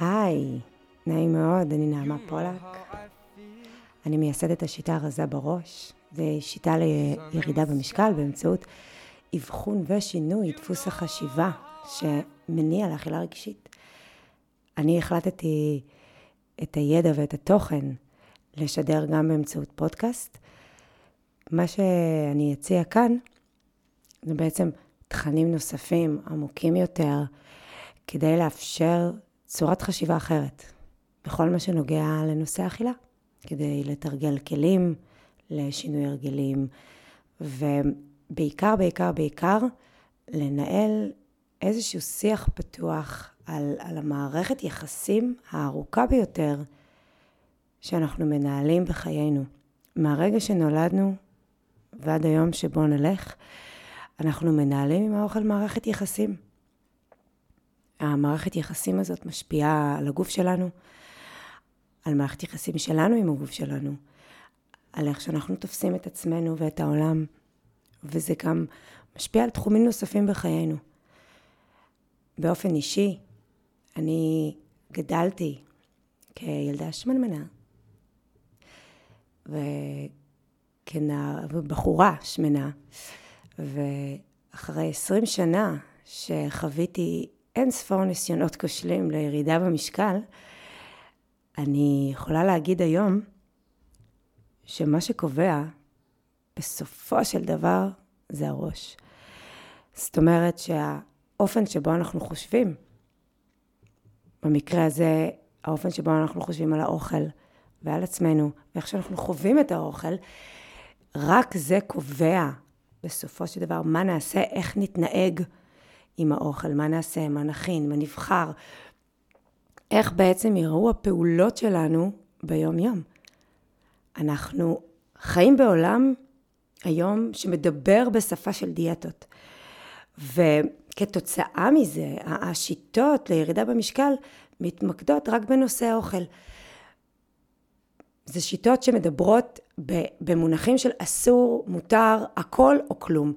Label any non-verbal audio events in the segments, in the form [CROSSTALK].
היי, נעים מאוד, אני נעמה פולק. אני מייסדת השיטה הרזה בראש. זו שיטה לירידה במשקל באמצעות אבחון ושינוי דפוס החשיבה שמניע לאכילה רגשית. אני החלטתי את הידע ואת התוכן לשדר גם באמצעות פודקאסט. מה שאני אציע כאן זה בעצם תכנים נוספים, עמוקים יותר, כדי לאפשר צורת חשיבה אחרת בכל מה שנוגע לנושא האכילה, כדי לתרגל כלים לשינוי הרגלים, ובעיקר, בעיקר, בעיקר, לנהל איזשהו שיח פתוח על, על המערכת יחסים הארוכה ביותר שאנחנו מנהלים בחיינו. מהרגע שנולדנו ועד היום שבו נלך, אנחנו מנהלים עם האוכל מערכת יחסים. המערכת יחסים הזאת משפיעה על הגוף שלנו, על מערכת יחסים שלנו עם הגוף שלנו, על איך שאנחנו תופסים את עצמנו ואת העולם, וזה גם משפיע על תחומים נוספים בחיינו. באופן אישי, אני גדלתי כילדה שמנמנה, וכנער, ובחורה שמנה, ואחרי עשרים שנה שחוויתי אין ספור ניסיונות כושלים לירידה במשקל, אני יכולה להגיד היום שמה שקובע בסופו של דבר זה הראש. זאת אומרת שהאופן שבו אנחנו חושבים, במקרה הזה האופן שבו אנחנו חושבים על האוכל ועל עצמנו, ואיך שאנחנו חווים את האוכל, רק זה קובע בסופו של דבר מה נעשה, איך נתנהג עם האוכל, מה נעשה, מה נכין, מה נבחר, איך בעצם יראו הפעולות שלנו ביום-יום. אנחנו חיים בעולם היום שמדבר בשפה של דיאטות. וכתוצאה מזה, השיטות לירידה במשקל מתמקדות רק בנושא האוכל. זה שיטות שמדברות במונחים של אסור, מותר, הכל או כלום.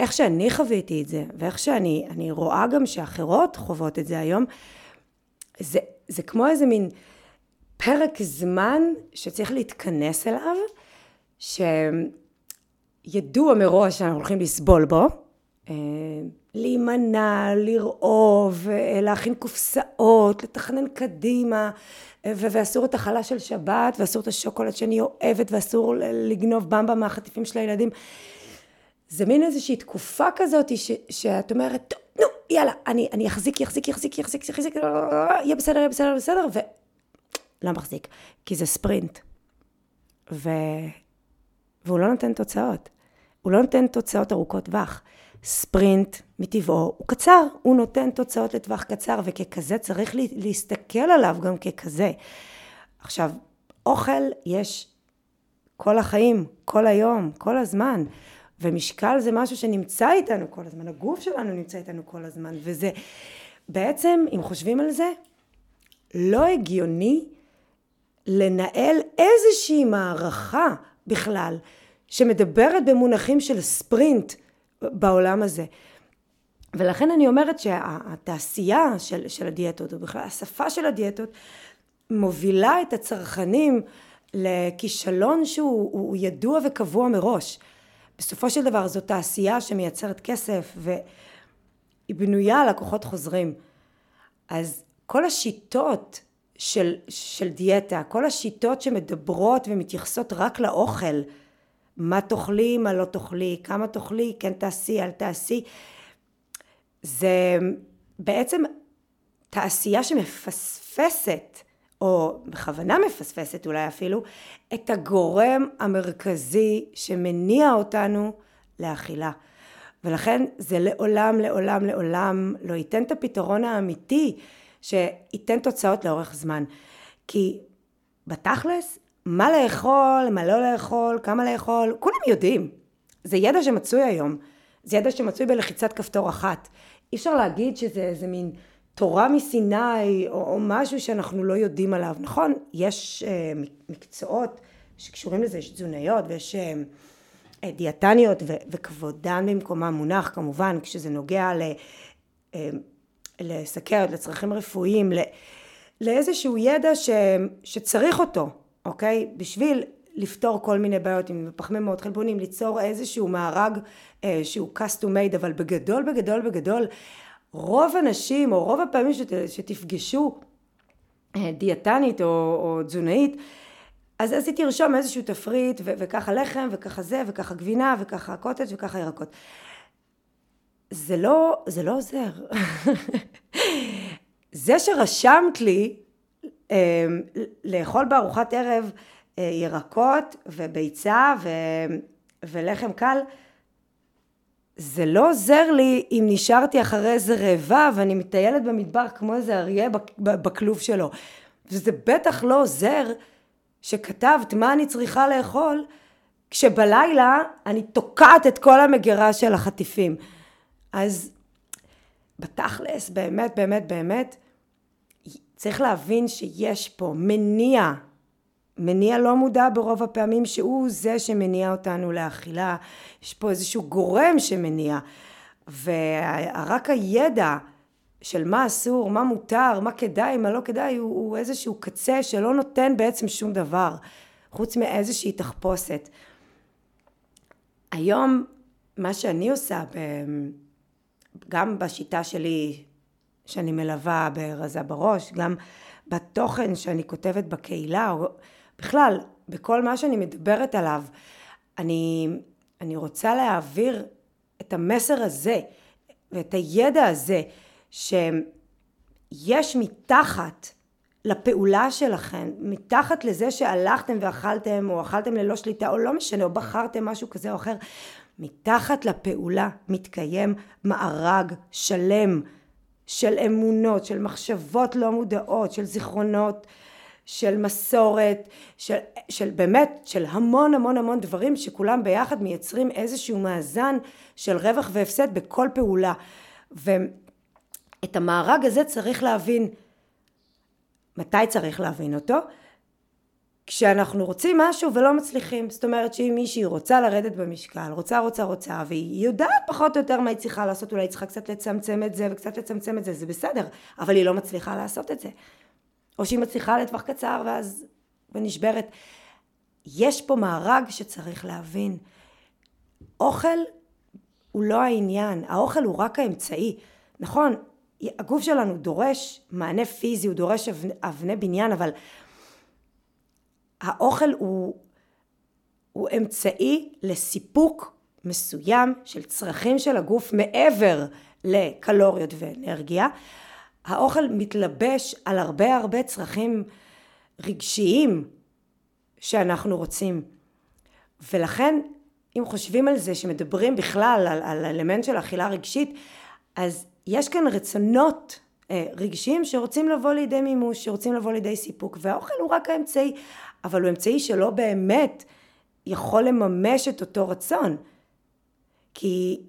ואיך שאני חוויתי את זה, ואיך שאני רואה גם שאחרות חוות את זה היום, זה, זה כמו איזה מין פרק זמן שצריך להתכנס אליו, שידוע מראש שאנחנו הולכים לסבול בו, אה, להימנע, לרעוב, אה, להכין קופסאות, לתכנן קדימה, אה, ואסור את החלה של שבת, ואסור את השוקולד שאני אוהבת, ואסור לגנוב במבה מהחטיפים של הילדים. זה מין איזושהי תקופה כזאת ש, שאת אומרת, טוב, נו, יאללה, אני, אני אחזיק, יחזיק, יחזיק, יחזיק, יחזיק, יהיה בסדר, יהיה בסדר, בסדר, ו... לא מחזיק, כי זה ספרינט. ו... והוא לא נותן תוצאות. הוא לא נותן תוצאות ארוכות טווח. ספרינט מטבעו הוא קצר, הוא נותן תוצאות לטווח קצר, וככזה צריך להסתכל עליו גם ככזה. עכשיו, אוכל יש כל החיים, כל היום, כל הזמן. ומשקל זה משהו שנמצא איתנו כל הזמן, הגוף שלנו נמצא איתנו כל הזמן, וזה בעצם, אם חושבים על זה, לא הגיוני לנהל איזושהי מערכה בכלל, שמדברת במונחים של ספרינט בעולם הזה. ולכן אני אומרת שהתעשייה של, של הדיאטות, ובכלל השפה של הדיאטות, מובילה את הצרכנים לכישלון שהוא ידוע וקבוע מראש. בסופו של דבר זו תעשייה שמייצרת כסף והיא בנויה על לקוחות חוזרים. אז כל השיטות של, של דיאטה, כל השיטות שמדברות ומתייחסות רק לאוכל, מה תאכלי, מה לא תאכלי, כמה תאכלי, כן תעשי, אל תעשי, זה בעצם תעשייה שמפספסת או בכוונה מפספסת אולי אפילו, את הגורם המרכזי שמניע אותנו לאכילה. ולכן זה לעולם, לעולם, לעולם לא ייתן את הפתרון האמיתי שייתן תוצאות לאורך זמן. כי בתכלס, מה לאכול, מה לא לאכול, כמה לאכול, כולם יודעים. זה ידע שמצוי היום. זה ידע שמצוי בלחיצת כפתור אחת. אי אפשר להגיד שזה איזה מין תורה מסיני או, או משהו שאנחנו לא יודעים עליו. נכון, יש אה, מקצועות שקשורים לזה, יש תזונאיות ויש אה, דיאטניות ו, וכבודן במקומם מונח כמובן כשזה נוגע ל... אה, לסכרת, לצרכים רפואיים, לאיזשהו ידע ש, שצריך אותו, אוקיי? בשביל לפתור כל מיני בעיות עם פחמימות, חלבונים, ליצור איזשהו מארג אה, שהוא custom made, אבל בגדול, בגדול, בגדול, רוב הנשים, או רוב הפעמים שת, שתפגשו אה, דיאטנית או, או תזונאית, אז, אז היא תרשום איזשהו תפריט, ו- וככה לחם, וככה זה, וככה גבינה, וככה קוטג' וככה ירקות. זה לא, זה לא עוזר. [LAUGHS] זה שרשמת לי אה, לאכול בארוחת ערב אה, ירקות וביצה ו, ולחם קל, זה לא עוזר לי אם נשארתי אחרי איזה רעבה ואני מטיילת במדבר כמו איזה אריה בכלוב שלו. וזה בטח לא עוזר שכתבת מה אני צריכה לאכול, כשבלילה אני תוקעת את כל המגירה של החטיפים. אז בתכלס, באמת, באמת, באמת, צריך להבין שיש פה מניע, מניע לא מודע ברוב הפעמים שהוא זה שמניע אותנו לאכילה, יש פה איזשהו גורם שמניע, ורק הידע של מה אסור, מה מותר, מה כדאי, מה לא כדאי, הוא, הוא איזשהו קצה שלא נותן בעצם שום דבר, חוץ מאיזושהי תחפושת. היום, מה שאני עושה, גם בשיטה שלי שאני מלווה ברזה בראש, גם בתוכן שאני כותבת בקהילה, או בכלל, בכל מה שאני מדברת עליו, אני, אני רוצה להעביר את המסר הזה ואת הידע הזה שיש מתחת לפעולה שלכם, מתחת לזה שהלכתם ואכלתם או אכלתם ללא שליטה או לא משנה או בחרתם משהו כזה או אחר, מתחת לפעולה מתקיים מארג שלם של אמונות, של מחשבות לא מודעות, של זיכרונות, של מסורת, של, של באמת, של המון המון המון דברים שכולם ביחד מייצרים איזשהו מאזן של רווח והפסד בכל פעולה. ואת המארג הזה צריך להבין. מתי צריך להבין אותו? כשאנחנו רוצים משהו ולא מצליחים. זאת אומרת שאם מישהי רוצה לרדת במשקל, רוצה, רוצה, רוצה, והיא יודעת פחות או יותר מה היא צריכה לעשות, אולי היא צריכה קצת לצמצם את זה וקצת לצמצם את זה, זה בסדר, אבל היא לא מצליחה לעשות את זה. או שהיא מצליחה לטווח קצר ואז ונשברת. יש פה מארג שצריך להבין. אוכל הוא לא העניין, האוכל הוא רק האמצעי. נכון, הגוף שלנו דורש מענה פיזי, הוא דורש אבני, אבני בניין, אבל האוכל הוא, הוא אמצעי לסיפוק מסוים של צרכים של הגוף מעבר לקלוריות ואנרגיה. האוכל מתלבש על הרבה הרבה צרכים רגשיים שאנחנו רוצים. ולכן אם חושבים על זה שמדברים בכלל על, על אלמנט של אכילה רגשית, אז יש כאן רצונות אה, רגשיים שרוצים לבוא לידי מימוש, שרוצים לבוא לידי סיפוק, והאוכל הוא רק האמצעי. אבל הוא אמצעי שלא באמת יכול לממש את אותו רצון. כי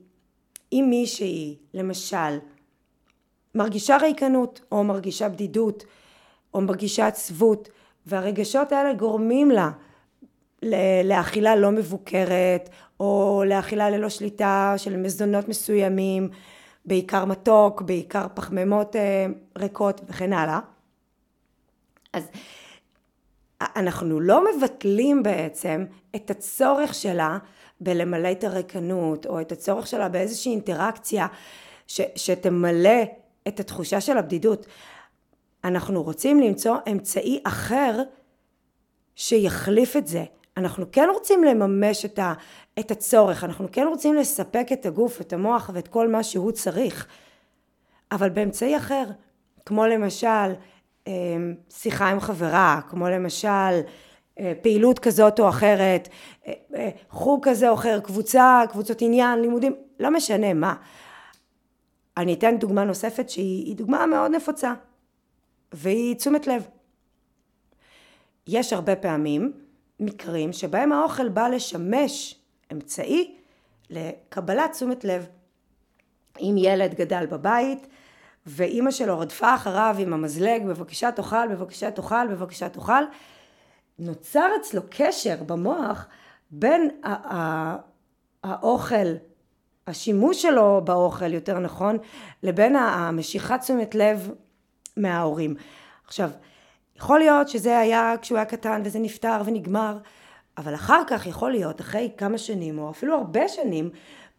אם מישהי, למשל, מרגישה ריקנות, או מרגישה בדידות, או מרגישה עצבות, והרגשות האלה גורמים לה לאכילה לא מבוקרת, או לאכילה ללא שליטה של מזונות מסוימים, בעיקר מתוק, בעיקר פחמימות אה, ריקות וכן הלאה. אז אנחנו לא מבטלים בעצם את הצורך שלה בלמלא את הריקנות, או את הצורך שלה באיזושהי אינטראקציה ש, שתמלא את התחושה של הבדידות. אנחנו רוצים למצוא אמצעי אחר שיחליף את זה. אנחנו כן רוצים לממש את, ה, את הצורך, אנחנו כן רוצים לספק את הגוף, את המוח ואת כל מה שהוא צריך, אבל באמצעי אחר, כמו למשל אמ, שיחה עם חברה, כמו למשל אה, פעילות כזאת או אחרת, אה, אה, חוג כזה או אחר, קבוצה, קבוצות עניין, לימודים, לא משנה מה. אני אתן דוגמה נוספת שהיא דוגמה מאוד נפוצה, והיא תשומת לב. יש הרבה פעמים מקרים שבהם האוכל בא לשמש אמצעי לקבלת תשומת לב. אם ילד גדל בבית ואימא שלו רדפה אחריו עם המזלג, בבקשה תאכל, בבקשה תאכל, בבקשה תאכל. נוצר אצלו קשר במוח בין האוכל השימוש שלו באוכל יותר נכון לבין המשיכת תשומת לב מההורים. עכשיו יכול להיות שזה היה כשהוא היה קטן וזה נפתר ונגמר אבל אחר כך יכול להיות אחרי כמה שנים או אפילו הרבה שנים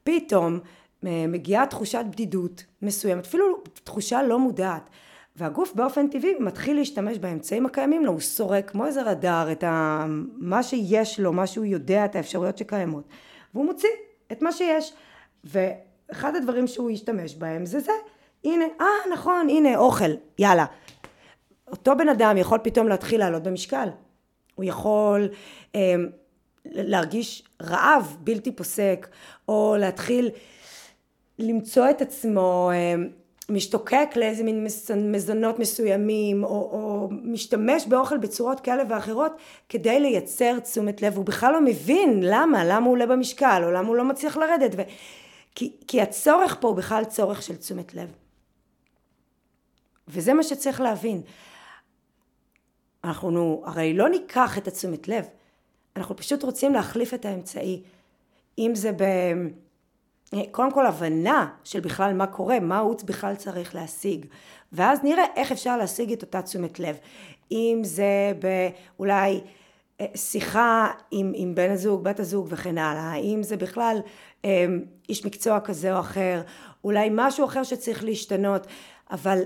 פתאום אה, מגיעה תחושת בדידות מסוימת אפילו תחושה לא מודעת והגוף באופן טבעי מתחיל להשתמש באמצעים הקיימים לו, הוא סורק כמו איזה רדאר את ה... מה שיש לו, מה שהוא יודע, את האפשרויות שקיימות, והוא מוציא את מה שיש. ואחד הדברים שהוא ישתמש בהם זה זה, הנה, אה נכון, הנה אוכל, יאללה. אותו בן אדם יכול פתאום להתחיל לעלות במשקל. הוא יכול אה, להרגיש רעב בלתי פוסק, או להתחיל למצוא את עצמו אה, משתוקק לאיזה מין מזונות מסוימים או, או משתמש באוכל בצורות כאלה ואחרות כדי לייצר תשומת לב הוא בכלל לא מבין למה למה הוא עולה במשקל או למה הוא לא מצליח לרדת ו... כי, כי הצורך פה הוא בכלל צורך של תשומת לב. וזה מה שצריך להבין. אנחנו הרי לא ניקח את התשומת לב אנחנו פשוט רוצים להחליף את האמצעי. אם זה ב... קודם כל הבנה של בכלל מה קורה, מה הוא בכלל צריך להשיג, ואז נראה איך אפשר להשיג את אותה תשומת לב. אם זה באולי אה, שיחה עם, עם בן הזוג, בת הזוג וכן הלאה, אם זה בכלל איש מקצוע כזה או אחר, אולי משהו אחר שצריך להשתנות, אבל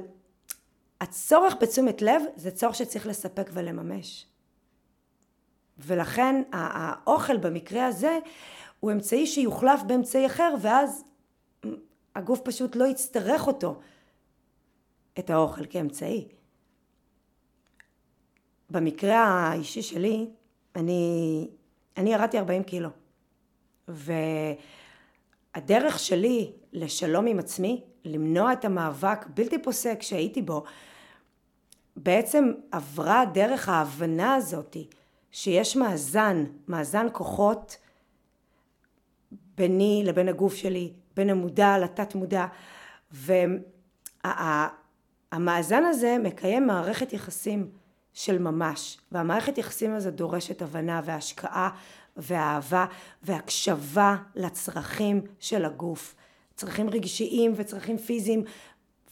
הצורך בתשומת לב זה צורך שצריך לספק ולממש. ולכן האוכל במקרה הזה הוא אמצעי שיוחלף באמצעי אחר ואז הגוף פשוט לא יצטרך אותו, את האוכל כאמצעי. במקרה האישי שלי, אני, אני ירדתי 40 קילו. והדרך שלי לשלום עם עצמי, למנוע את המאבק בלתי פוסק שהייתי בו, בעצם עברה דרך ההבנה הזאתי שיש מאזן, מאזן כוחות ביני לבין הגוף שלי, בין המודע לתת מודע והמאזן הזה מקיים מערכת יחסים של ממש והמערכת יחסים הזו דורשת הבנה והשקעה ואהבה והקשבה לצרכים של הגוף. צרכים רגשיים וצרכים פיזיים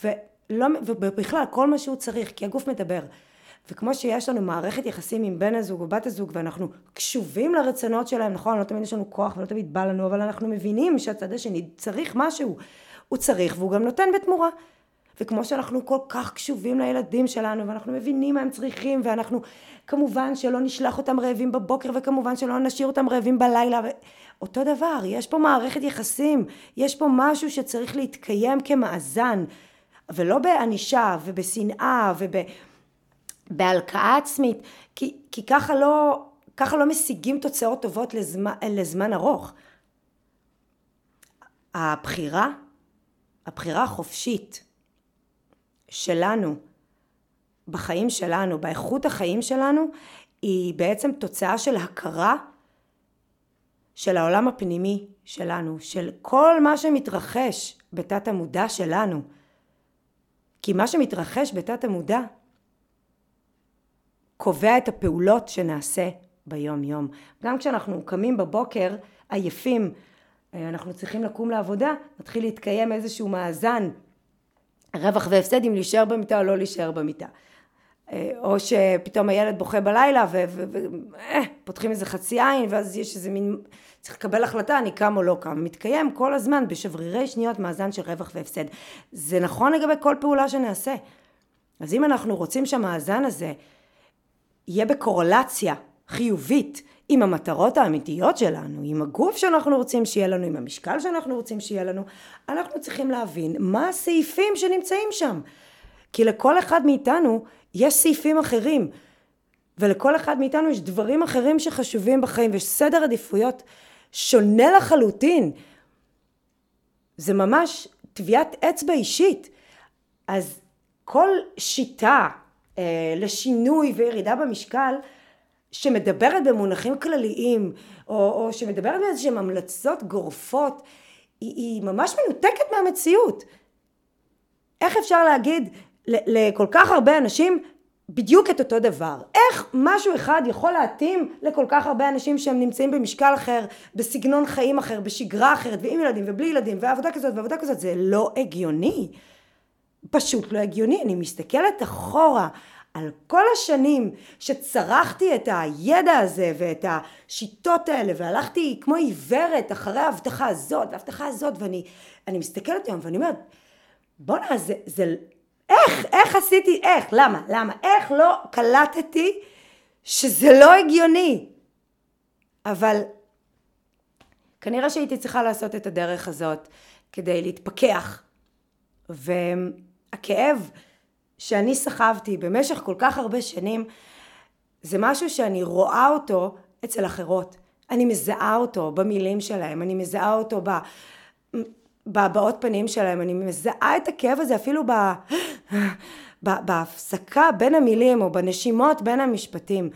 ולא, ובכלל כל מה שהוא צריך כי הגוף מדבר. וכמו שיש לנו מערכת יחסים עם בן הזוג או בת הזוג ואנחנו קשובים לרצונות שלהם, נכון, לא תמיד יש לנו כוח ולא תמיד בא לנו, אבל אנחנו מבינים שהצד השני צריך משהו, הוא צריך והוא גם נותן בתמורה. וכמו שאנחנו כל כך קשובים לילדים שלנו ואנחנו מבינים מה הם צריכים ואנחנו כמובן שלא נשלח אותם רעבים בבוקר וכמובן שלא נשאיר אותם רעבים בלילה ו... אותו דבר, יש פה מערכת יחסים, יש פה משהו שצריך להתקיים כמאזן ולא בענישה ובשנאה וב... בהלקאה עצמית, כי, כי ככה, לא, ככה לא משיגים תוצאות טובות לזמן, לזמן ארוך. הבחירה, הבחירה החופשית שלנו, בחיים שלנו, באיכות החיים שלנו, היא בעצם תוצאה של הכרה של העולם הפנימי שלנו, של כל מה שמתרחש בתת המודע שלנו. כי מה שמתרחש בתת המודע קובע את הפעולות שנעשה ביום יום. גם כשאנחנו קמים בבוקר עייפים, אה, אנחנו צריכים לקום לעבודה, מתחיל להתקיים איזשהו מאזן רווח והפסד אם להישאר במיטה או לא להישאר במיטה. אה, או שפתאום הילד בוכה בלילה ופותחים אה, איזה חצי עין ואז יש איזה מין, צריך לקבל החלטה אני קם או לא קם. מתקיים כל הזמן בשברירי שניות מאזן של רווח והפסד. זה נכון לגבי כל פעולה שנעשה. אז אם אנחנו רוצים שהמאזן הזה יהיה בקורלציה חיובית עם המטרות האמיתיות שלנו, עם הגוף שאנחנו רוצים שיהיה לנו, עם המשקל שאנחנו רוצים שיהיה לנו, אנחנו צריכים להבין מה הסעיפים שנמצאים שם. כי לכל אחד מאיתנו יש סעיפים אחרים, ולכל אחד מאיתנו יש דברים אחרים שחשובים בחיים, ויש סדר עדיפויות שונה לחלוטין. זה ממש טביעת אצבע אישית. אז כל שיטה אה, לשינוי וירידה במשקל שמדברת במונחים כלליים או, או שמדברת באיזשהן המלצות גורפות היא, היא ממש מנותקת מהמציאות. איך אפשר להגיד לכל כך הרבה אנשים בדיוק את אותו דבר. איך משהו אחד יכול להתאים לכל כך הרבה אנשים שהם נמצאים במשקל אחר, בסגנון חיים אחר, בשגרה אחרת, ועם ילדים ובלי ילדים, ועבודה כזאת ועבודה כזאת, זה לא הגיוני. פשוט לא הגיוני. אני מסתכלת אחורה על כל השנים שצרכתי את הידע הזה ואת השיטות האלה והלכתי כמו עיוורת אחרי ההבטחה הזאת וההבטחה הזאת ואני מסתכלת היום ואני אומרת בואנה זה, זה איך, איך עשיתי, איך, למה, למה, איך לא קלטתי שזה לא הגיוני? אבל כנראה שהייתי צריכה לעשות את הדרך הזאת כדי להתפכח והכאב שאני סחבתי במשך כל כך הרבה שנים, זה משהו שאני רואה אותו אצל אחרות. אני מזהה אותו במילים שלהם, אני מזהה אותו ב... בהבעות פנים שלהם, אני מזהה את הכאב הזה אפילו ב... ב... בהפסקה בין המילים או בנשימות בין המשפטים.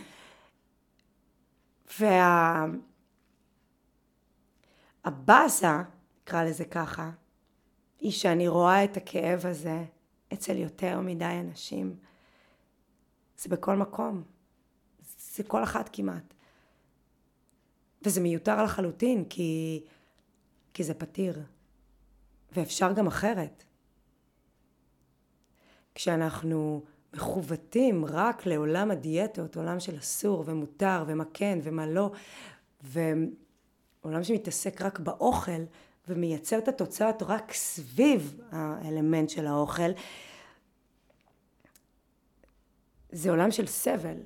וה... הבאסה, נקרא לזה ככה, היא שאני רואה את הכאב הזה אצל יותר מדי אנשים. זה בכל מקום. זה כל אחת כמעט. וזה מיותר לחלוטין, כי, כי זה פתיר. ואפשר גם אחרת. כשאנחנו מכוותים רק לעולם הדיאטות, עולם של אסור ומותר ומה כן ומה לא, ועולם שמתעסק רק באוכל, ומייצר את התוצאות רק סביב האלמנט של האוכל, זה עולם של סבל.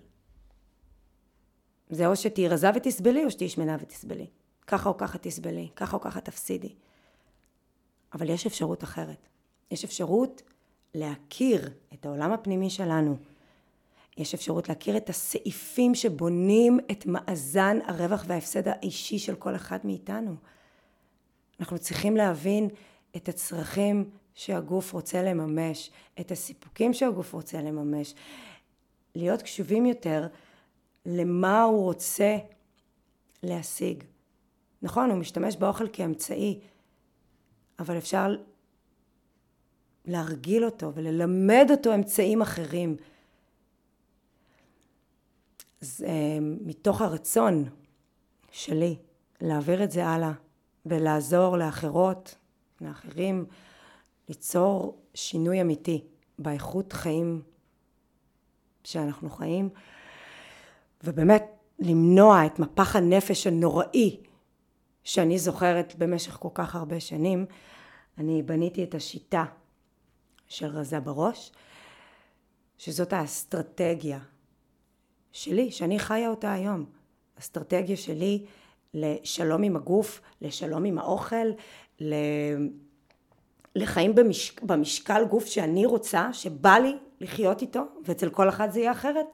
זה או שתהיי רזה ותסבלי, או שתהיי שמנה ותסבלי. ככה או ככה תסבלי, ככה או ככה תפסידי. אבל יש אפשרות אחרת. יש אפשרות להכיר את העולם הפנימי שלנו. יש אפשרות להכיר את הסעיפים שבונים את מאזן הרווח וההפסד האישי של כל אחד מאיתנו. אנחנו צריכים להבין את הצרכים שהגוף רוצה לממש, את הסיפוקים שהגוף רוצה לממש, להיות קשובים יותר למה הוא רוצה להשיג. נכון, הוא משתמש באוכל כאמצעי, אבל אפשר להרגיל אותו וללמד אותו אמצעים אחרים. אז אה, מתוך הרצון שלי להעביר את זה הלאה ולעזור לאחרות, לאחרים, ליצור שינוי אמיתי באיכות חיים שאנחנו חיים, ובאמת למנוע את מפח הנפש הנוראי שאני זוכרת במשך כל כך הרבה שנים, אני בניתי את השיטה של רזה בראש, שזאת האסטרטגיה שלי, שאני חיה אותה היום. אסטרטגיה שלי לשלום עם הגוף, לשלום עם האוכל, לחיים במש... במשקל גוף שאני רוצה, שבא לי לחיות איתו, ואצל כל אחד זה יהיה אחרת.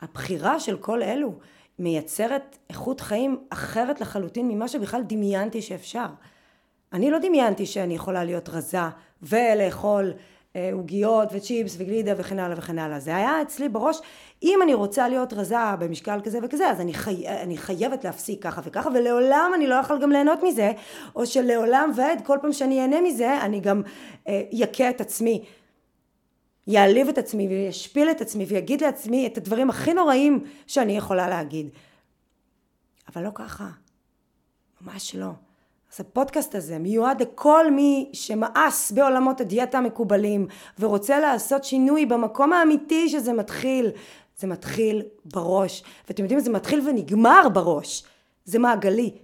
הבחירה של כל אלו מייצרת איכות חיים אחרת לחלוטין ממה שבכלל דמיינתי שאפשר. אני לא דמיינתי שאני יכולה להיות רזה ולאכול עוגיות וצ'יפס וגלידה וכן הלאה וכן הלאה. זה היה אצלי בראש, אם אני רוצה להיות רזה במשקל כזה וכזה, אז אני, חי... אני חייבת להפסיק ככה וככה, ולעולם אני לא יכול גם ליהנות מזה, או שלעולם ועד, כל פעם שאני אהנה מזה, אני גם אכה אה, את עצמי. יעליב את עצמי וישפיל את עצמי ויגיד לעצמי את הדברים הכי נוראים שאני יכולה להגיד. אבל לא ככה. ממש לא. אז הפודקאסט הזה מיועד לכל מי שמאס בעולמות הדיאטה המקובלים ורוצה לעשות שינוי במקום האמיתי שזה מתחיל. זה מתחיל בראש. ואתם יודעים, זה מתחיל ונגמר בראש. זה מעגלי.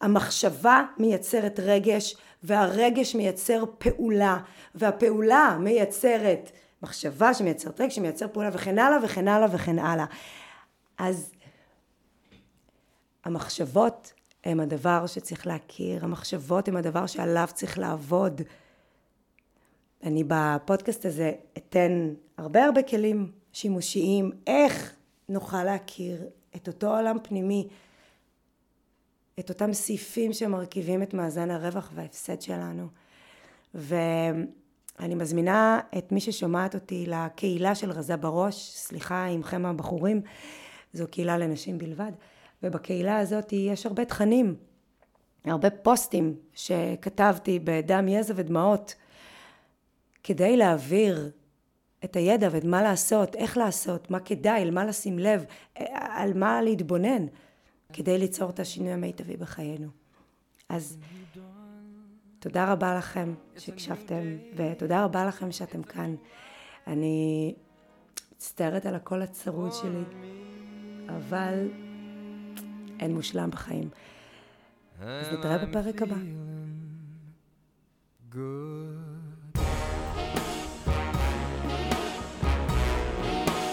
המחשבה מייצרת רגש והרגש מייצר פעולה והפעולה מייצרת מחשבה שמייצרת רגש שמייצר פעולה וכן הלאה וכן הלאה וכן הלאה. אז המחשבות הם הדבר שצריך להכיר, המחשבות הם הדבר שעליו צריך לעבוד. אני בפודקאסט הזה אתן הרבה הרבה כלים שימושיים, איך נוכל להכיר את אותו עולם פנימי, את אותם סעיפים שמרכיבים את מאזן הרווח וההפסד שלנו. ואני מזמינה את מי ששומעת אותי לקהילה של רזה בראש, סליחה עמכם הבחורים, זו קהילה לנשים בלבד. ובקהילה הזאת יש הרבה תכנים, הרבה פוסטים שכתבתי בדם, יזע ודמעות, כדי להעביר את הידע ואת מה לעשות, איך לעשות, מה כדאי, על מה לשים לב, על מה להתבונן, כדי ליצור את השינוי המיטבי בחיינו. אז תודה רבה לכם שהקשבתם, ותודה רבה לכם שאתם כאן. אני מצטערת על הקול הצרוד שלי, אבל אין מושלם בחיים. אז נתראה בפרק הבא.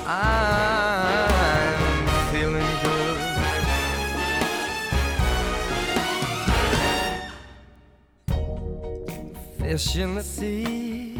I'm feeling good. Fish in the sea